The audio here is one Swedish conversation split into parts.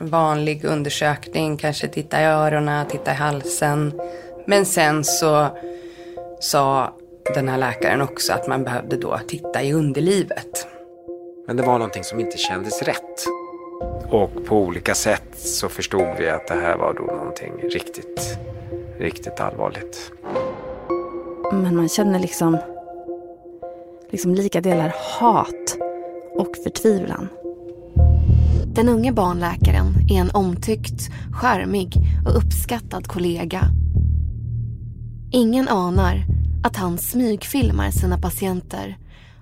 vanlig undersökning, kanske titta i öronen, titta i halsen. Men sen så sa den här läkaren också att man behövde då titta i underlivet. Men det var någonting som inte kändes rätt. Och på olika sätt så förstod vi att det här var då någonting riktigt, riktigt allvarligt. Men man känner liksom, liksom lika delar hat och förtvivlan. Den unge barnläkaren är en omtyckt, charmig och uppskattad kollega. Ingen anar att han smygfilmar sina patienter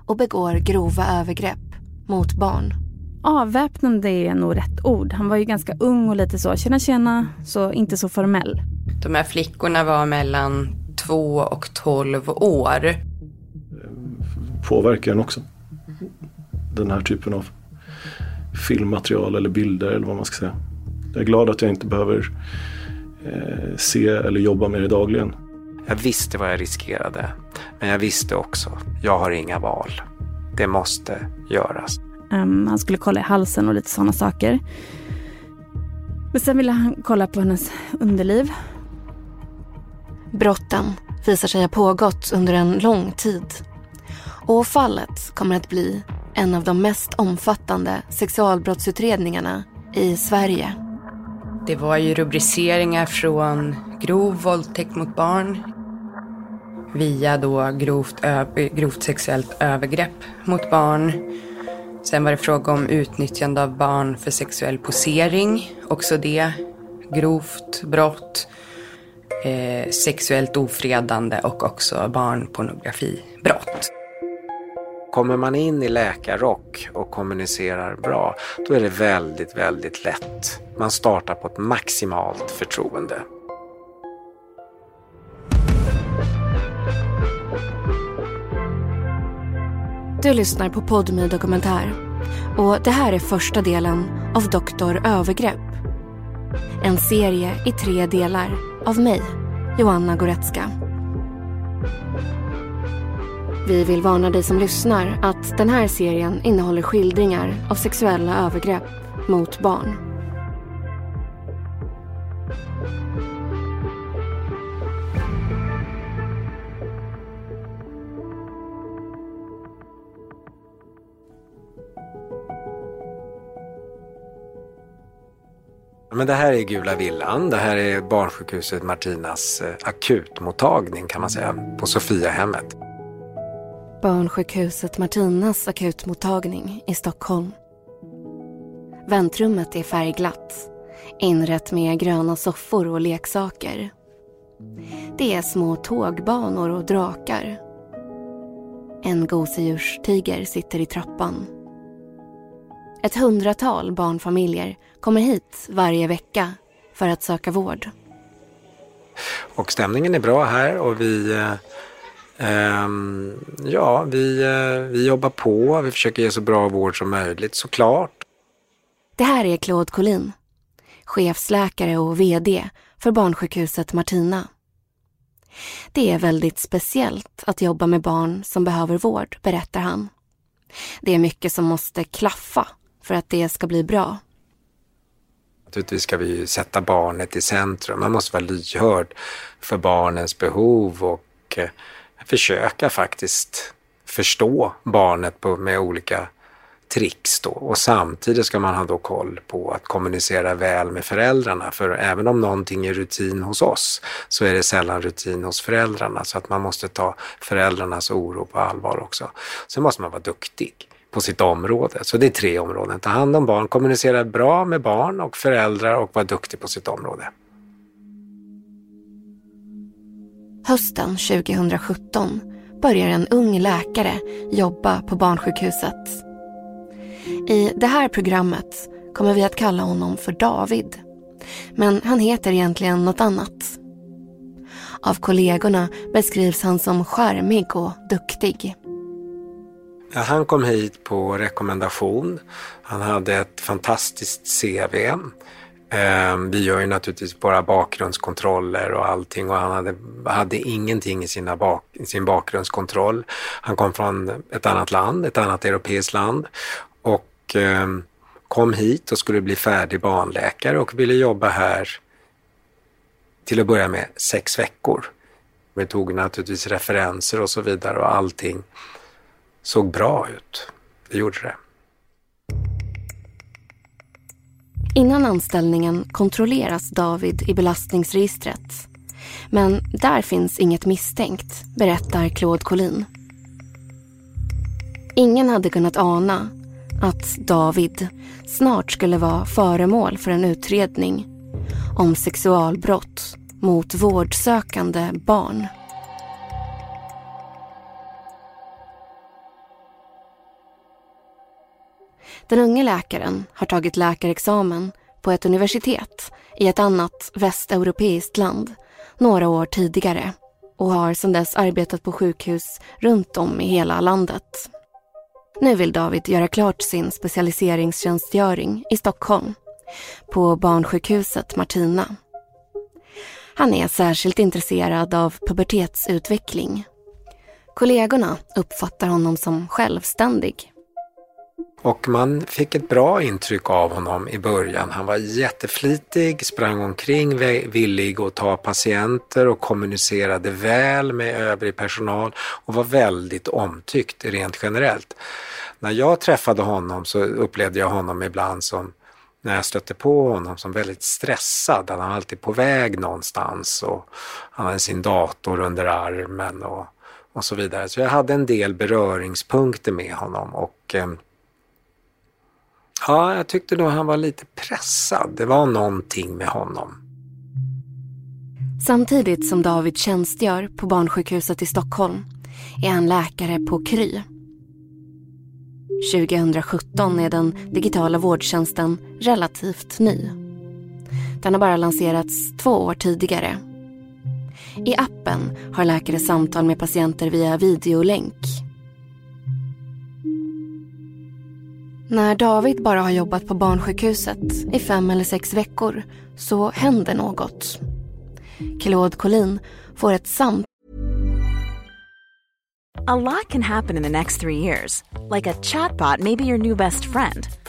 och begår grova övergrepp mot barn. Avväpnande är nog rätt ord. Han var ju ganska ung och lite så, tjena tjena, så inte så formell. De här flickorna var mellan två och tolv år. Påverkar den också? Den här typen av filmmaterial eller bilder eller vad man ska säga. Jag är glad att jag inte behöver eh, se eller jobba med det dagligen. Jag visste vad jag riskerade. Men jag visste också, jag har inga val. Det måste göras. Um, han skulle kolla i halsen och lite sådana saker. Men sen ville han kolla på hennes underliv. Brotten visar sig ha pågått under en lång tid. Och fallet kommer att bli en av de mest omfattande sexualbrottsutredningarna i Sverige. Det var ju rubriceringar från grov våldtäkt mot barn via då grovt, grovt sexuellt övergrepp mot barn. Sen var det fråga om utnyttjande av barn för sexuell posering, också det grovt brott. Eh, sexuellt ofredande och också barnpornografibrott. Kommer man in i läkarrock och kommunicerar bra, då är det väldigt, väldigt lätt. Man startar på ett maximalt förtroende. Du lyssnar på Podmi Dokumentär och det här är första delen av Doktor Övergrepp. En serie i tre delar av mig, Joanna Goretzka. Vi vill varna dig som lyssnar att den här serien innehåller skildringar av sexuella övergrepp mot barn. Men det här är Gula Villan. Det här är barnsjukhuset Martinas eh, akutmottagning kan man säga på Sofiahemmet. Barnsjukhuset Martinas akutmottagning i Stockholm. Väntrummet är färgglatt, inrett med gröna soffor och leksaker. Det är små tågbanor och drakar. En gosedjurstiger sitter i trappan. Ett hundratal barnfamiljer kommer hit varje vecka för att söka vård. Och stämningen är bra här och vi eh, ja, vi, uh, vi jobbar på. Vi försöker ge så bra vård som möjligt såklart. Det här är Claude Collin, chefsläkare och VD för barnsjukhuset Martina. Det är väldigt speciellt att jobba med barn som behöver vård, berättar han. Det är mycket som måste klaffa för att det ska bli bra. Naturligtvis ska vi sätta barnet i centrum. Man måste vara lyhörd för barnens behov och eh, försöka faktiskt förstå barnet på, med olika tricks då. Och samtidigt ska man ha då koll på att kommunicera väl med föräldrarna. För även om någonting är rutin hos oss så är det sällan rutin hos föräldrarna. Så att man måste ta föräldrarnas oro på allvar också. Sen måste man vara duktig på sitt område. Så det är tre områden. Ta hand om barn, kommunicera bra med barn och föräldrar och vara duktig på sitt område. Hösten 2017 börjar en ung läkare jobba på barnsjukhuset. I det här programmet kommer vi att kalla honom för David. Men han heter egentligen något annat. Av kollegorna beskrivs han som charmig och duktig. Ja, han kom hit på rekommendation. Han hade ett fantastiskt CV. Ehm, vi gör ju naturligtvis bara bakgrundskontroller och allting och han hade, hade ingenting i, sina bak, i sin bakgrundskontroll. Han kom från ett annat land, ett annat europeiskt land och eh, kom hit och skulle bli färdig barnläkare och ville jobba här till att börja med sex veckor. Vi tog naturligtvis referenser och så vidare och allting såg bra ut. Det gjorde det. Innan anställningen kontrolleras David i belastningsregistret. Men där finns inget misstänkt, berättar Claude Collin. Ingen hade kunnat ana att David snart skulle vara föremål för en utredning om sexualbrott mot vårdsökande barn. Den unge läkaren har tagit läkarexamen på ett universitet i ett annat västeuropeiskt land några år tidigare och har sedan dess arbetat på sjukhus runt om i hela landet. Nu vill David göra klart sin specialiseringstjänstgöring i Stockholm på barnsjukhuset Martina. Han är särskilt intresserad av pubertetsutveckling. Kollegorna uppfattar honom som självständig och man fick ett bra intryck av honom i början. Han var jätteflitig, sprang omkring villig att ta patienter och kommunicerade väl med övrig personal och var väldigt omtyckt rent generellt. När jag träffade honom så upplevde jag honom ibland som när jag stötte på honom som väldigt stressad. Han var alltid på väg någonstans och han hade sin dator under armen och, och så vidare. Så jag hade en del beröringspunkter med honom och eh, Ja, jag tyckte nog han var lite pressad. Det var någonting med honom. Samtidigt som David tjänstgör på barnsjukhuset i Stockholm är han läkare på Kry. 2017 är den digitala vårdtjänsten relativt ny. Den har bara lanserats två år tidigare. I appen har läkare samtal med patienter via videolänk När David bara har jobbat på barnsjukhuset i fem eller sex veckor så händer något. Claude Collin får ett samtal A lot can happen in the next three years. Like a chatbot may be your new best friend.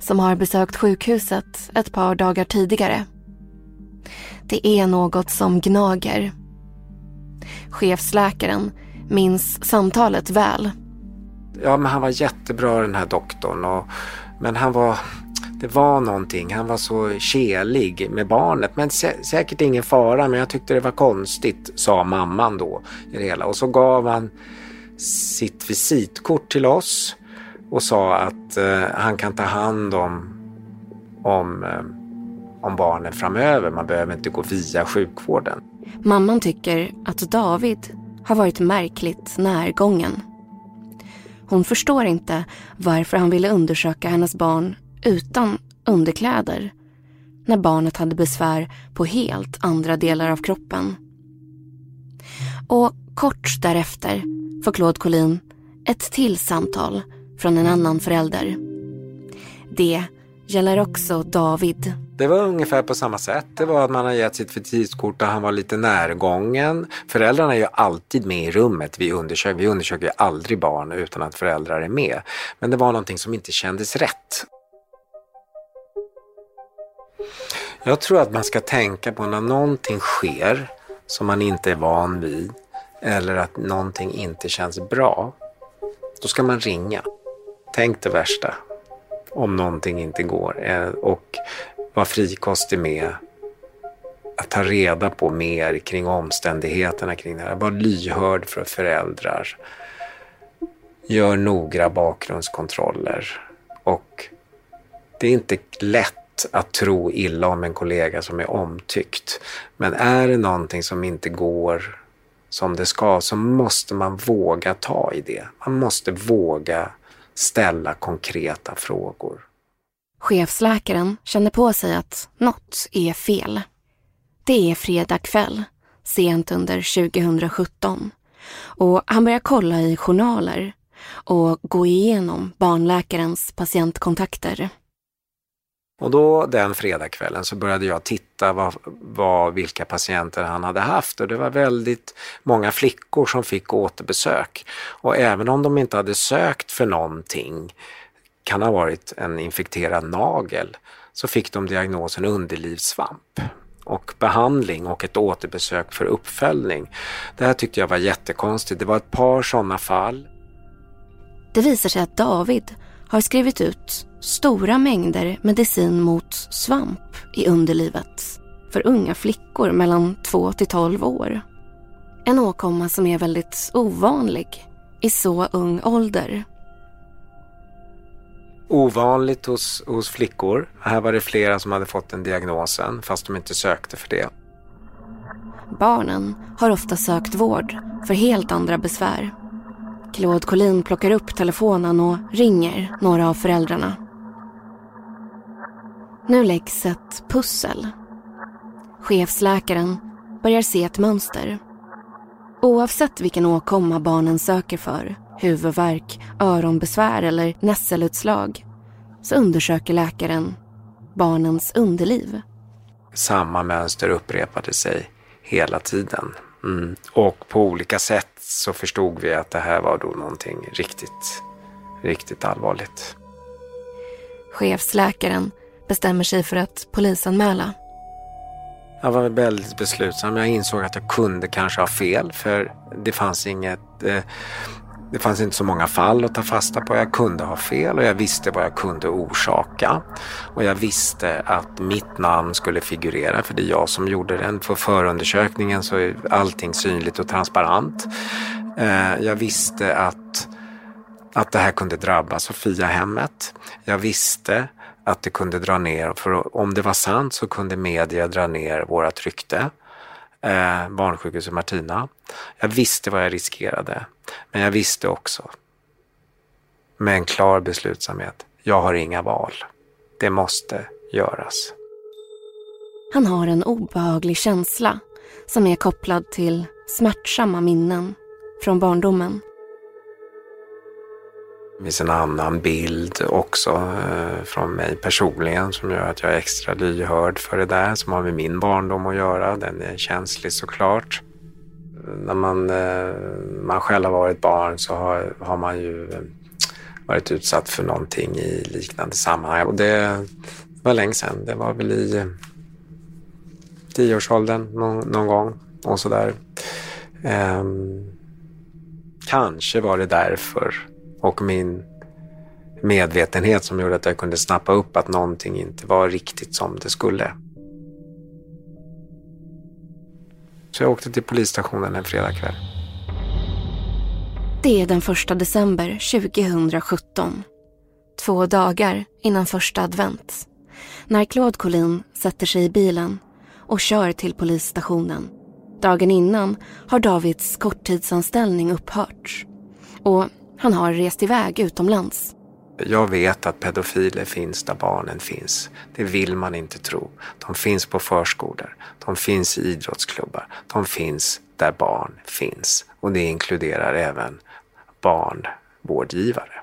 som har besökt sjukhuset ett par dagar tidigare. Det är något som gnager Chefsläkaren minns samtalet väl. Ja, men han var jättebra den här doktorn. Och, men han var, det var någonting. Han var så kelig med barnet. Men sä säkert ingen fara, men jag tyckte det var konstigt, sa mamman då. I det hela. Och så gav han sitt visitkort till oss och sa att eh, han kan ta hand om, om, eh, om barnen framöver. Man behöver inte gå via sjukvården. Mamman tycker att David har varit märkligt närgången. Hon förstår inte varför han ville undersöka hennes barn utan underkläder när barnet hade besvär på helt andra delar av kroppen. Och kort därefter får Claude Collin ett till samtal från en annan förälder. Det gäller också David. Det var ungefär på samma sätt. Det var att man har gett sitt visitkort och han var lite närgången. Föräldrarna är ju alltid med i rummet. Vi undersöker, vi undersöker aldrig barn utan att föräldrar är med. Men det var någonting som inte kändes rätt. Jag tror att man ska tänka på när någonting sker som man inte är van vid eller att någonting inte känns bra. Då ska man ringa. Tänk det värsta om någonting inte går eh, och var frikostig med att ta reda på mer kring omständigheterna kring det här. Var lyhörd för föräldrar. Gör noggranna bakgrundskontroller och det är inte lätt att tro illa om en kollega som är omtyckt. Men är det någonting som inte går som det ska så måste man våga ta i det. Man måste våga ställa konkreta frågor. Chefsläkaren känner på sig att något är fel. Det är fredag kväll, sent under 2017 och han börjar kolla i journaler och gå igenom barnläkarens patientkontakter. Och då den fredagskvällen så började jag titta vad, vad, vilka patienter han hade haft och det var väldigt många flickor som fick återbesök. Och även om de inte hade sökt för någonting, kan ha varit en infekterad nagel, så fick de diagnosen underlivssvamp och behandling och ett återbesök för uppföljning. Det här tyckte jag var jättekonstigt. Det var ett par sådana fall. Det visar sig att David har skrivit ut stora mängder medicin mot svamp i underlivet för unga flickor mellan 2 till 12 år. En åkomma som är väldigt ovanlig i så ung ålder. Ovanligt hos, hos flickor. Här var det flera som hade fått den diagnosen fast de inte sökte för det. Barnen har ofta sökt vård för helt andra besvär. Claude Collin plockar upp telefonen och ringer några av föräldrarna. Nu läggs ett pussel. Chefsläkaren börjar se ett mönster. Oavsett vilken åkomma barnen söker för, huvudvärk, öronbesvär eller nässelutslag, så undersöker läkaren barnens underliv. Samma mönster upprepade sig hela tiden. Mm. Och på olika sätt så förstod vi att det här var då någonting riktigt, riktigt allvarligt. Chefsläkaren bestämmer sig för att polisanmäla. Jag var väldigt beslutsam. Jag insåg att jag kunde kanske ha fel för det fanns inget eh, det fanns inte så många fall att ta fasta på. Jag kunde ha fel och jag visste vad jag kunde orsaka. Och jag visste att mitt namn skulle figurera för det är jag som gjorde den. För förundersökningen så är allting synligt och transparent. Eh, jag visste att, att det här kunde drabba Sofia-hemmet. Jag visste att det kunde dra ner, för om det var sant så kunde media dra ner vårt rykte. Eh, barnsjukhuset Martina. Jag visste vad jag riskerade, men jag visste också med en klar beslutsamhet, jag har inga val. Det måste göras. Han har en obehaglig känsla som är kopplad till smärtsamma minnen från barndomen. Det finns en annan bild också eh, från mig personligen som gör att jag är extra lyhörd för det där som har med min barndom att göra. Den är känslig såklart. När man, eh, man själv har varit barn så har, har man ju eh, varit utsatt för någonting i liknande sammanhang. Och det var länge sedan. Det var väl i tioårsåldern någon, någon gång och sådär. Um, kanske var det därför och min medvetenhet som gjorde att jag kunde snappa upp att någonting inte var riktigt som det skulle. Så jag åkte till polisstationen en fredagkväll. Det är den 1 december 2017. Två dagar innan första advent. När Claude Collin sätter sig i bilen och kör till polisstationen. Dagen innan har Davids korttidsanställning upphört. Och han har rest iväg utomlands. Jag vet att pedofiler finns där barnen finns. Det vill man inte tro. De finns på förskolor, de finns i idrottsklubbar, de finns där barn finns. Och det inkluderar även barnvårdgivare.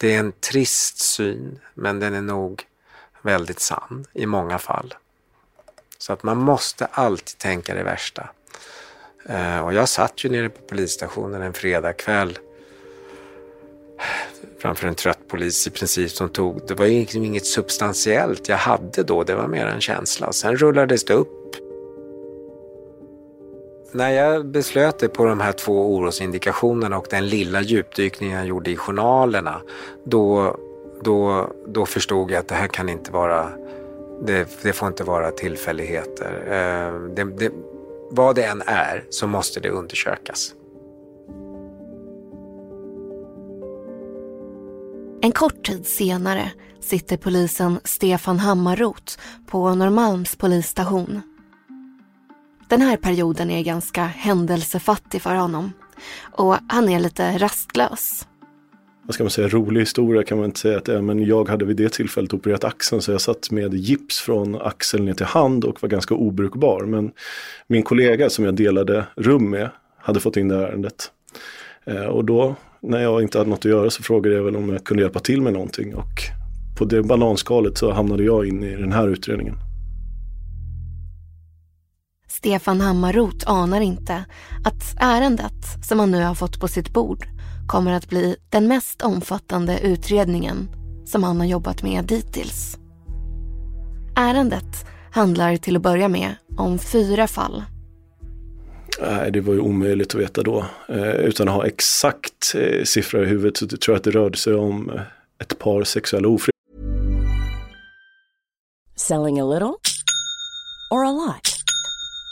Det är en trist syn, men den är nog väldigt sann i många fall. Så att man måste alltid tänka det värsta. Eh, och jag satt ju nere på polisstationen en fredagkväll framför en trött polis i princip som tog, det var liksom inget substantiellt jag hade då, det var mer en känsla. Sen rullades det upp. När jag beslöt det på de här två orosindikationerna och den lilla djupdykningen jag gjorde i journalerna, då, då, då förstod jag att det här kan inte vara, det, det får inte vara tillfälligheter. Eh, det, det, vad det än är så måste det undersökas. En kort tid senare sitter polisen Stefan Hammarroth på Norrmalms polisstation. Den här perioden är ganska händelsefattig för honom och han är lite rastlös. Vad ska man säga, rolig historia kan man inte säga att det är, men jag hade vid det tillfället opererat axeln så jag satt med gips från axeln ner till hand och var ganska obrukbar. Men min kollega som jag delade rum med hade fått in det här ärendet. Eh, och då när jag inte hade något att göra så frågade jag väl om jag kunde hjälpa till med någonting och på det bananskalet så hamnade jag in i den här utredningen. Stefan Hammarroth anar inte att ärendet som han nu har fått på sitt bord kommer att bli den mest omfattande utredningen som han har jobbat med dittills. Ärendet handlar till att börja med om fyra fall Nej, det var ju omöjligt att veta då. Eh, utan att ha exakt eh, siffra i huvudet så tror jag att det rörde sig om eh, ett par sexuella ofred. Selling a little or a lot?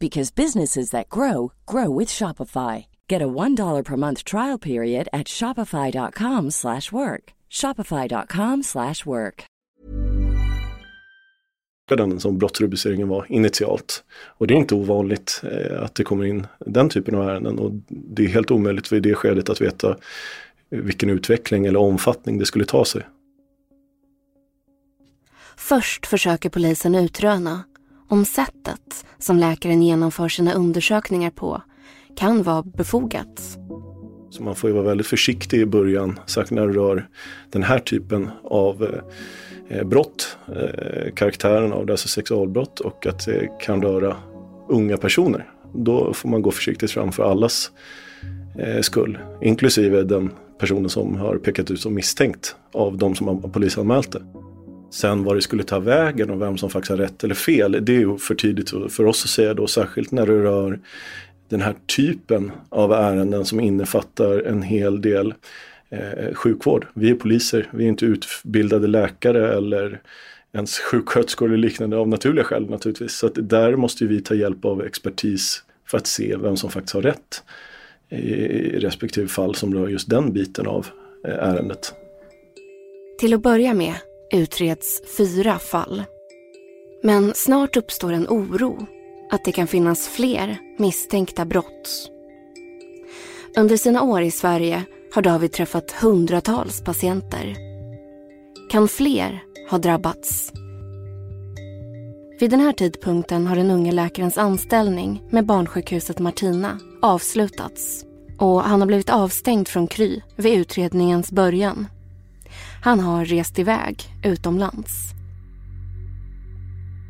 because businesses that grow grow with Shopify. Get a $1 per month trial period at shopify.com/work. shopify.com/work. Den som brottsrubriceringen var initialt. Och det är inte ovanligt eh, att det kommer in den typen av ärenden och det är helt omöjligt för i det skedet att veta vilken utveckling eller omfattning det skulle ta sig. Först försöker polisen utröna om sättet som läkaren genomför sina undersökningar på kan vara befogat. Så man får ju vara väldigt försiktig i början, särskilt när det rör den här typen av eh, brott, eh, karaktären av det, alltså sexualbrott och att det kan röra unga personer. Då får man gå försiktigt fram för allas eh, skull, inklusive den personen som har pekat ut som misstänkt av de som har polisanmält det. Sen vad det skulle ta vägen och vem som faktiskt har rätt eller fel, det är ju för tidigt för oss att säga då, särskilt när det rör den här typen av ärenden som innefattar en hel del eh, sjukvård. Vi är poliser, vi är inte utbildade läkare eller ens sjuksköterskor eller liknande av naturliga skäl naturligtvis. Så att där måste vi ta hjälp av expertis för att se vem som faktiskt har rätt i respektive fall som rör just den biten av eh, ärendet. Till att börja med utreds fyra fall. Men snart uppstår en oro att det kan finnas fler misstänkta brott. Under sina år i Sverige har David träffat hundratals patienter. Kan fler ha drabbats? Vid den här tidpunkten har den unge läkarens anställning med barnsjukhuset Martina avslutats och han har blivit avstängd från Kry vid utredningens början. Han har rest iväg utomlands.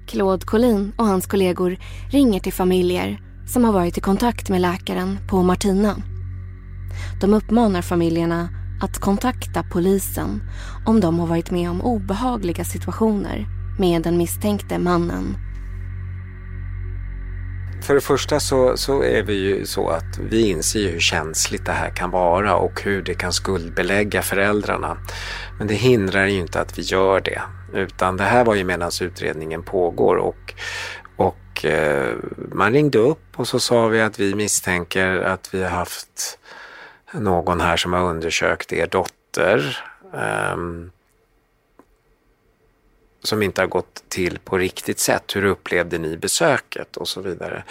Claude Collin och hans kollegor ringer till familjer som har varit i kontakt med läkaren på Martina. De uppmanar familjerna att kontakta polisen om de har varit med om obehagliga situationer med den misstänkte mannen. För det första så, så är vi ju så att vi inser hur känsligt det här kan vara och hur det kan skuldbelägga föräldrarna. Men det hindrar ju inte att vi gör det. Utan det här var ju medan utredningen pågår och, och eh, man ringde upp och så sa vi att vi misstänker att vi har haft någon här som har undersökt er dotter. Um, som inte har gått till på riktigt sätt. Hur upplevde ni besöket och så vidare.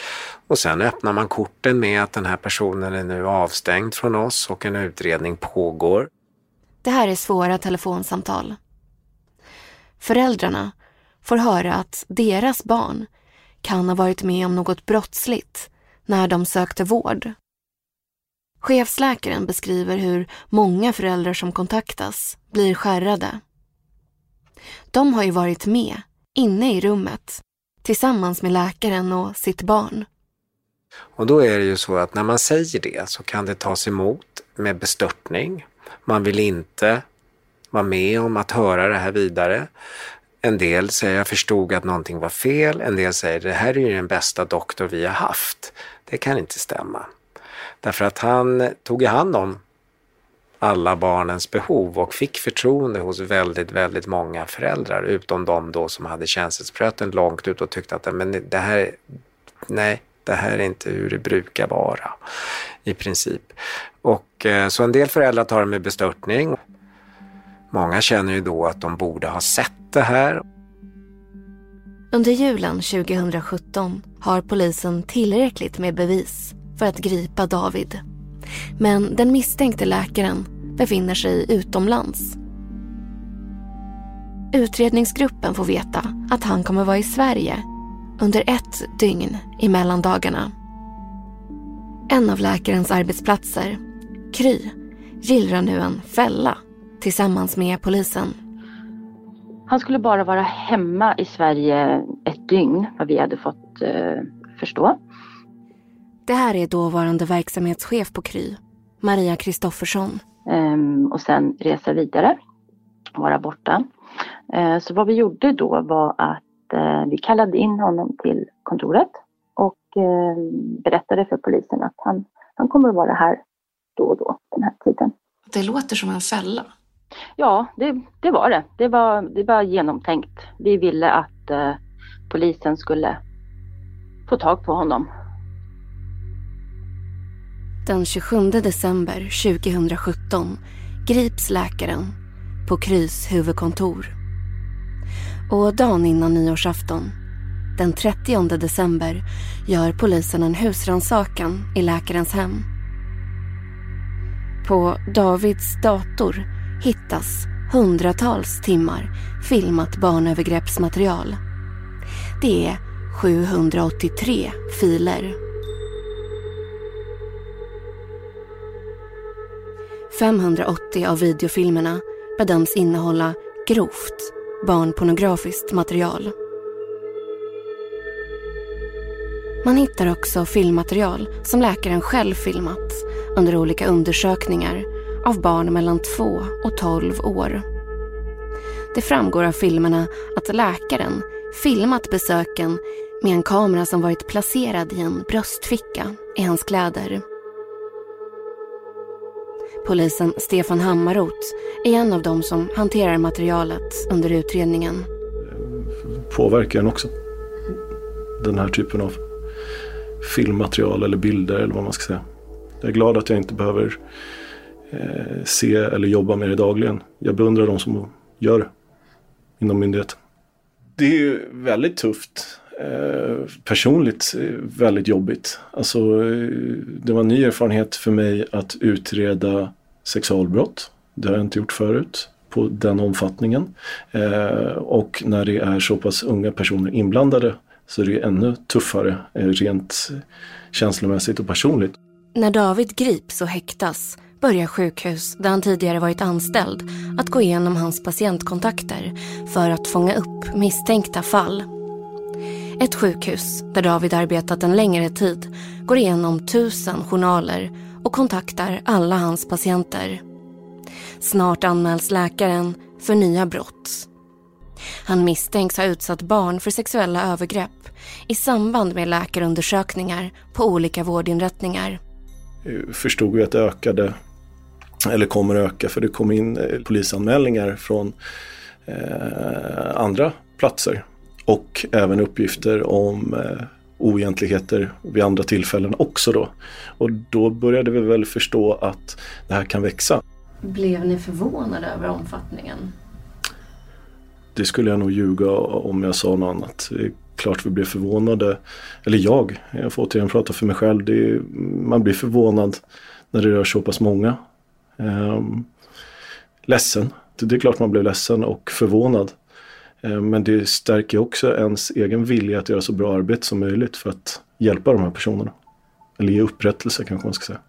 Och sen öppnar man korten med att den här personen är nu avstängd från oss och en utredning pågår. Det här är svåra telefonsamtal. Föräldrarna får höra att deras barn kan ha varit med om något brottsligt när de sökte vård. Chefsläkaren beskriver hur många föräldrar som kontaktas blir skärrade. De har ju varit med, inne i rummet, tillsammans med läkaren och sitt barn. Och då är det ju så att när man säger det så kan det tas emot med bestörtning. Man vill inte vara med om att höra det här vidare. En del säger jag förstod att någonting var fel. En del säger det här är ju den bästa doktor vi har haft. Det kan inte stämma. Därför att han tog hand om alla barnens behov och fick förtroende hos väldigt, väldigt många föräldrar utom de då som hade känselspröten långt ut och tyckte att men det här, nej, det här är inte hur det brukar vara i princip. Och eh, så en del föräldrar tar det med bestörtning. Många känner ju då att de borde ha sett det här. Under julen 2017 har polisen tillräckligt med bevis för att gripa David. Men den misstänkte läkaren befinner sig utomlands. Utredningsgruppen får veta att han kommer vara i Sverige under ett dygn i mellandagarna. En av läkarens arbetsplatser, Kry, gillrar nu en fälla tillsammans med polisen. Han skulle bara vara hemma i Sverige ett dygn, vad vi hade fått eh, förstå. Det här är dåvarande verksamhetschef på Kry, Maria Kristoffersson. Um, och sen resa vidare, vara borta. Uh, så vad vi gjorde då var att uh, vi kallade in honom till kontoret och uh, berättade för polisen att han, han kommer att vara här då och då den här tiden. Det låter som en fälla. Ja, det, det var det. Det var, det var genomtänkt. Vi ville att polisen skulle få tag på honom den 27 december 2017 grips läkaren på Krys huvudkontor. Och dagen innan nyårsafton, den 30 december, gör polisen en husrannsakan i läkarens hem. På Davids dator hittas hundratals timmar filmat barnövergreppsmaterial. Det är 783 filer 580 av videofilmerna bedöms innehålla grovt barnpornografiskt material. Man hittar också filmmaterial som läkaren själv filmat under olika undersökningar av barn mellan 2 och 12 år. Det framgår av filmerna att läkaren filmat besöken med en kamera som varit placerad i en bröstficka i hans kläder. Polisen Stefan Hammarot är en av dem som hanterar materialet under utredningen. Påverkar den också den här typen av filmmaterial eller bilder eller vad man ska säga. Jag är glad att jag inte behöver eh, se eller jobba med det dagligen. Jag beundrar de som gör det inom myndigheten. Det är ju väldigt tufft. Eh, personligt eh, väldigt jobbigt. Alltså, eh, det var en ny erfarenhet för mig att utreda sexualbrott. Det har jag inte gjort förut på den omfattningen. Eh, och när det är så pass unga personer inblandade så är det ännu tuffare rent känslomässigt och personligt. När David grips och häktas börjar sjukhus där han tidigare varit anställd att gå igenom hans patientkontakter för att fånga upp misstänkta fall. Ett sjukhus där David arbetat en längre tid går igenom tusen journaler och kontaktar alla hans patienter. Snart anmäls läkaren för nya brott. Han misstänks ha utsatt barn för sexuella övergrepp i samband med läkarundersökningar på olika vårdinrättningar. Eh, förstod vi att det ökade, eller kommer öka, för det kom in eh, polisanmälningar från eh, andra platser och även uppgifter om eh, oegentligheter vid andra tillfällen också då. Och då började vi väl förstå att det här kan växa. Blev ni förvånade över omfattningen? Det skulle jag nog ljuga om jag sa något annat. Det är klart vi blev förvånade. Eller jag, jag får återigen prata för mig själv. Är, man blir förvånad när det rör så pass många. Um, ledsen. Det är klart man blev ledsen och förvånad. Eh, men det stärker också ens egen vilja att göra så bra arbete som möjligt för att hjälpa de här personerna. Eller ge upprättelse kanske man ska säga.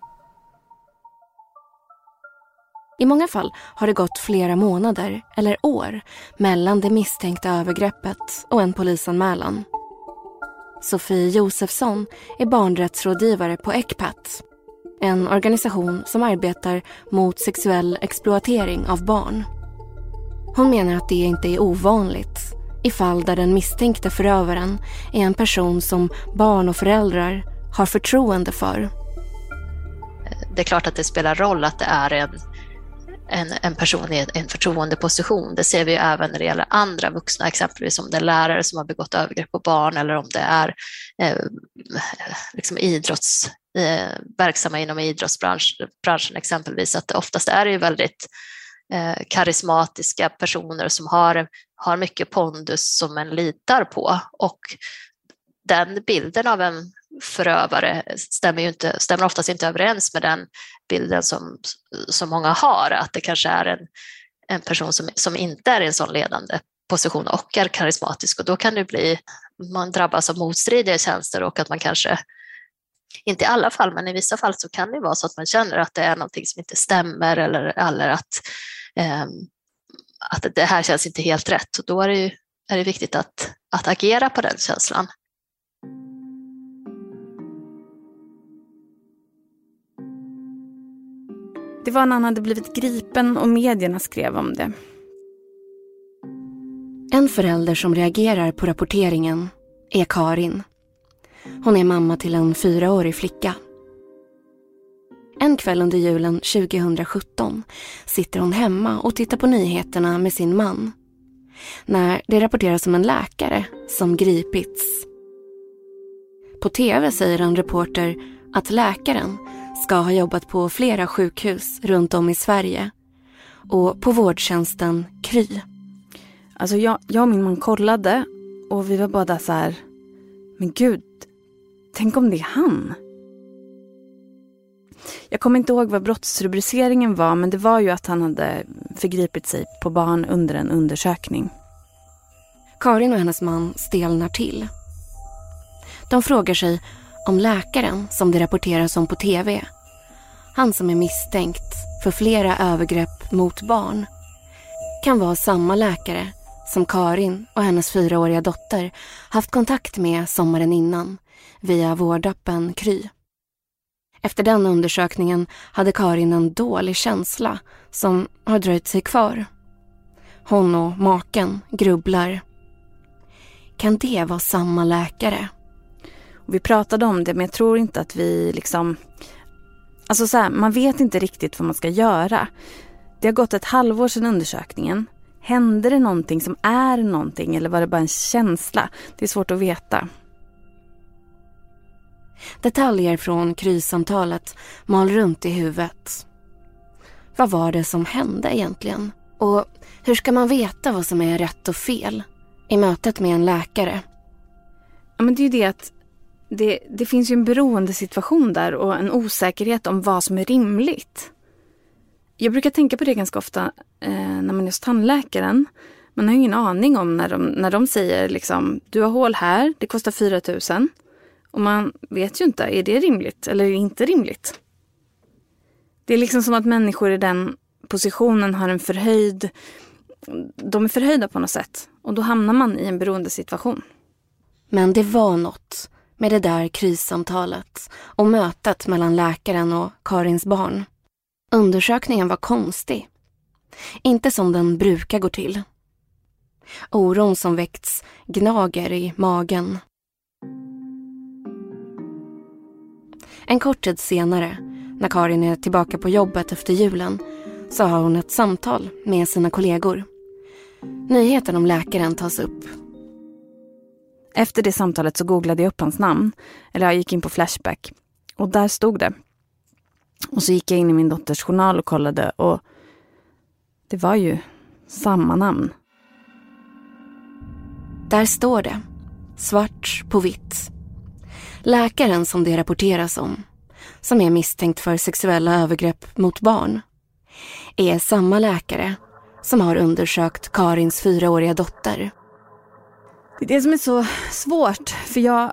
I många fall har det gått flera månader eller år mellan det misstänkta övergreppet och en polisanmälan. Sofie Josefsson är barnrättsrådgivare på ECPAT. En organisation som arbetar mot sexuell exploatering av barn. Hon menar att det inte är ovanligt i fall där den misstänkte förövaren är en person som barn och föräldrar har förtroende för. Det är klart att det spelar roll att det är en en, en person i en förtroendeposition. Det ser vi ju även när det gäller andra vuxna, exempelvis om det är lärare som har begått övergrepp på barn eller om det är eh, liksom idrotts, eh, verksamma inom idrottsbranschen exempelvis, att det oftast är det ju väldigt eh, karismatiska personer som har, har mycket pondus som en litar på. Och den bilden av en förövare stämmer, ju inte, stämmer oftast inte överens med den bilden som, som många har, att det kanske är en, en person som, som inte är i en sån ledande position och är karismatisk. Och då kan det bli, man drabbas av motstridiga tjänster och att man kanske, inte i alla fall, men i vissa fall så kan det vara så att man känner att det är någonting som inte stämmer eller, eller att, eh, att det här känns inte helt rätt och då är det, ju, är det viktigt att, att agera på den känslan. Det var när han hade blivit gripen och medierna skrev om det. En förälder som reagerar på rapporteringen är Karin. Hon är mamma till en fyraårig flicka. En kväll under julen 2017 sitter hon hemma och tittar på nyheterna med sin man. När det rapporteras om en läkare som gripits. På tv säger en reporter att läkaren ska ha jobbat på flera sjukhus runt om i Sverige och på vårdtjänsten Kry. Alltså jag, jag och min man kollade och vi var båda så här, men gud, tänk om det är han? Jag kommer inte ihåg vad brottsrubriceringen var men det var ju att han hade förgripit sig på barn under en undersökning. Karin och hennes man stelnar till. De frågar sig om läkaren som det rapporteras om på tv. Han som är misstänkt för flera övergrepp mot barn kan vara samma läkare som Karin och hennes fyraåriga dotter haft kontakt med sommaren innan via vårdappen Kry. Efter den undersökningen hade Karin en dålig känsla som har dröjt sig kvar. Hon och maken grubblar. Kan det vara samma läkare? vi pratade om det men jag tror inte att vi liksom... Alltså så här, man vet inte riktigt vad man ska göra. Det har gått ett halvår sedan undersökningen. Hände det någonting som är någonting eller var det bara en känsla? Det är svårt att veta. Detaljer från krysamtalet mal runt i huvudet. Vad var det som hände egentligen? Och hur ska man veta vad som är rätt och fel i mötet med en läkare? Ja, men det är ju det att det, det finns ju en beroendesituation där och en osäkerhet om vad som är rimligt. Jag brukar tänka på det ganska ofta eh, när man är hos tandläkaren. Man har ingen aning om när de, när de säger liksom, du har hål här, det kostar 4 000. Och man vet ju inte, är det rimligt eller inte rimligt? Det är liksom som att människor i den positionen har en förhöjd, de är förhöjda på något sätt. Och då hamnar man i en beroendesituation. Men det var något med det där krissamtalet och mötet mellan läkaren och Karins barn. Undersökningen var konstig. Inte som den brukar gå till. Oron som väckts gnager i magen. En kort tid senare, när Karin är tillbaka på jobbet efter julen, så har hon ett samtal med sina kollegor. Nyheten om läkaren tas upp. Efter det samtalet så googlade jag upp hans namn. Eller jag gick in på Flashback. Och där stod det. Och så gick jag in i min dotters journal och kollade och det var ju samma namn. Där står det, svart på vitt. Läkaren som det rapporteras om, som är misstänkt för sexuella övergrepp mot barn, är samma läkare som har undersökt Karins fyraåriga dotter. Det är det som är så svårt, för jag...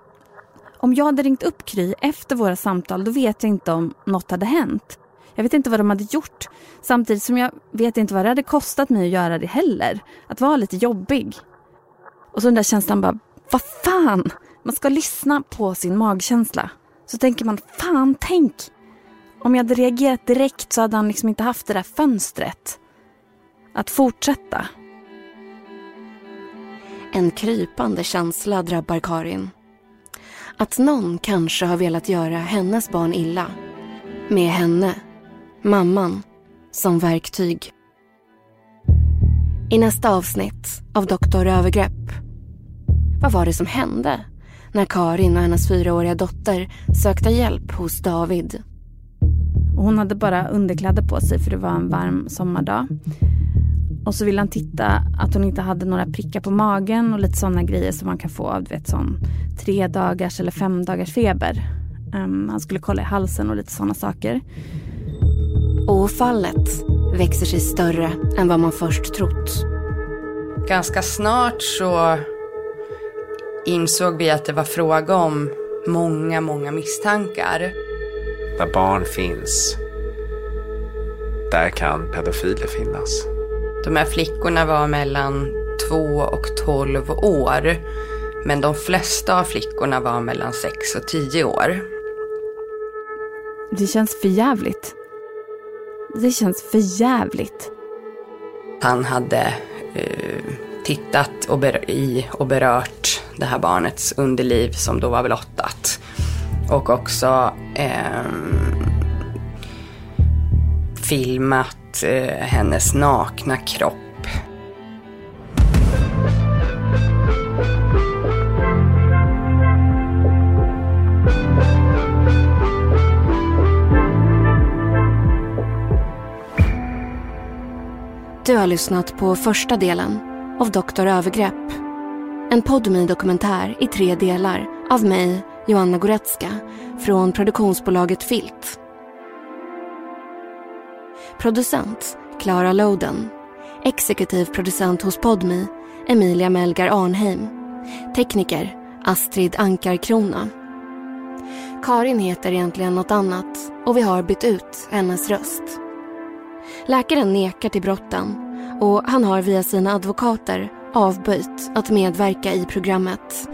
Om jag hade ringt upp Kry efter våra samtal, då vet jag inte om något hade hänt. Jag vet inte vad de hade gjort. Samtidigt som jag vet inte vad det hade kostat mig att göra det heller. Att vara lite jobbig. Och så den där känslan bara, vad fan! Man ska lyssna på sin magkänsla. Så tänker man, fan tänk! Om jag hade reagerat direkt så hade han liksom inte haft det där fönstret. Att fortsätta. En krypande känsla drabbar Karin. Att någon kanske har velat göra hennes barn illa. Med henne, mamman, som verktyg. I nästa avsnitt av Doktor Övergrepp. Vad var det som hände när Karin och hennes fyraåriga dotter sökte hjälp hos David? hon hade bara underkläder på sig för det var en varm sommardag. Och så ville han titta att hon inte hade några prickar på magen och lite sådana grejer som man kan få av du vet, sån tre dagars eller fem dagars feber. Um, han skulle kolla i halsen och lite sådana saker. Och fallet växer sig större än vad man först trott. Ganska snart så insåg vi att det var fråga om många, många misstankar. Där barn finns, där kan pedofiler finnas. De här flickorna var mellan 2 och 12 år. Men de flesta av flickorna var mellan 6 och 10 år. Det känns för jävligt. Det känns för jävligt. Han hade eh, tittat och, i och berört det här barnets underliv som då var blottat. Och också eh, filmat eh, hennes nakna kropp. Du har lyssnat på första delen av Doktor Övergrepp. En podmi dokumentär i tre delar av mig, Joanna Goretzka, från produktionsbolaget Filt. Producent Clara Loden. Exekutiv producent hos Podmi Emilia Melgar Arnheim. Tekniker Astrid Ankarkrona. Karin heter egentligen något annat och vi har bytt ut hennes röst. Läkaren nekar till brotten och han har via sina advokater avböjt att medverka i programmet.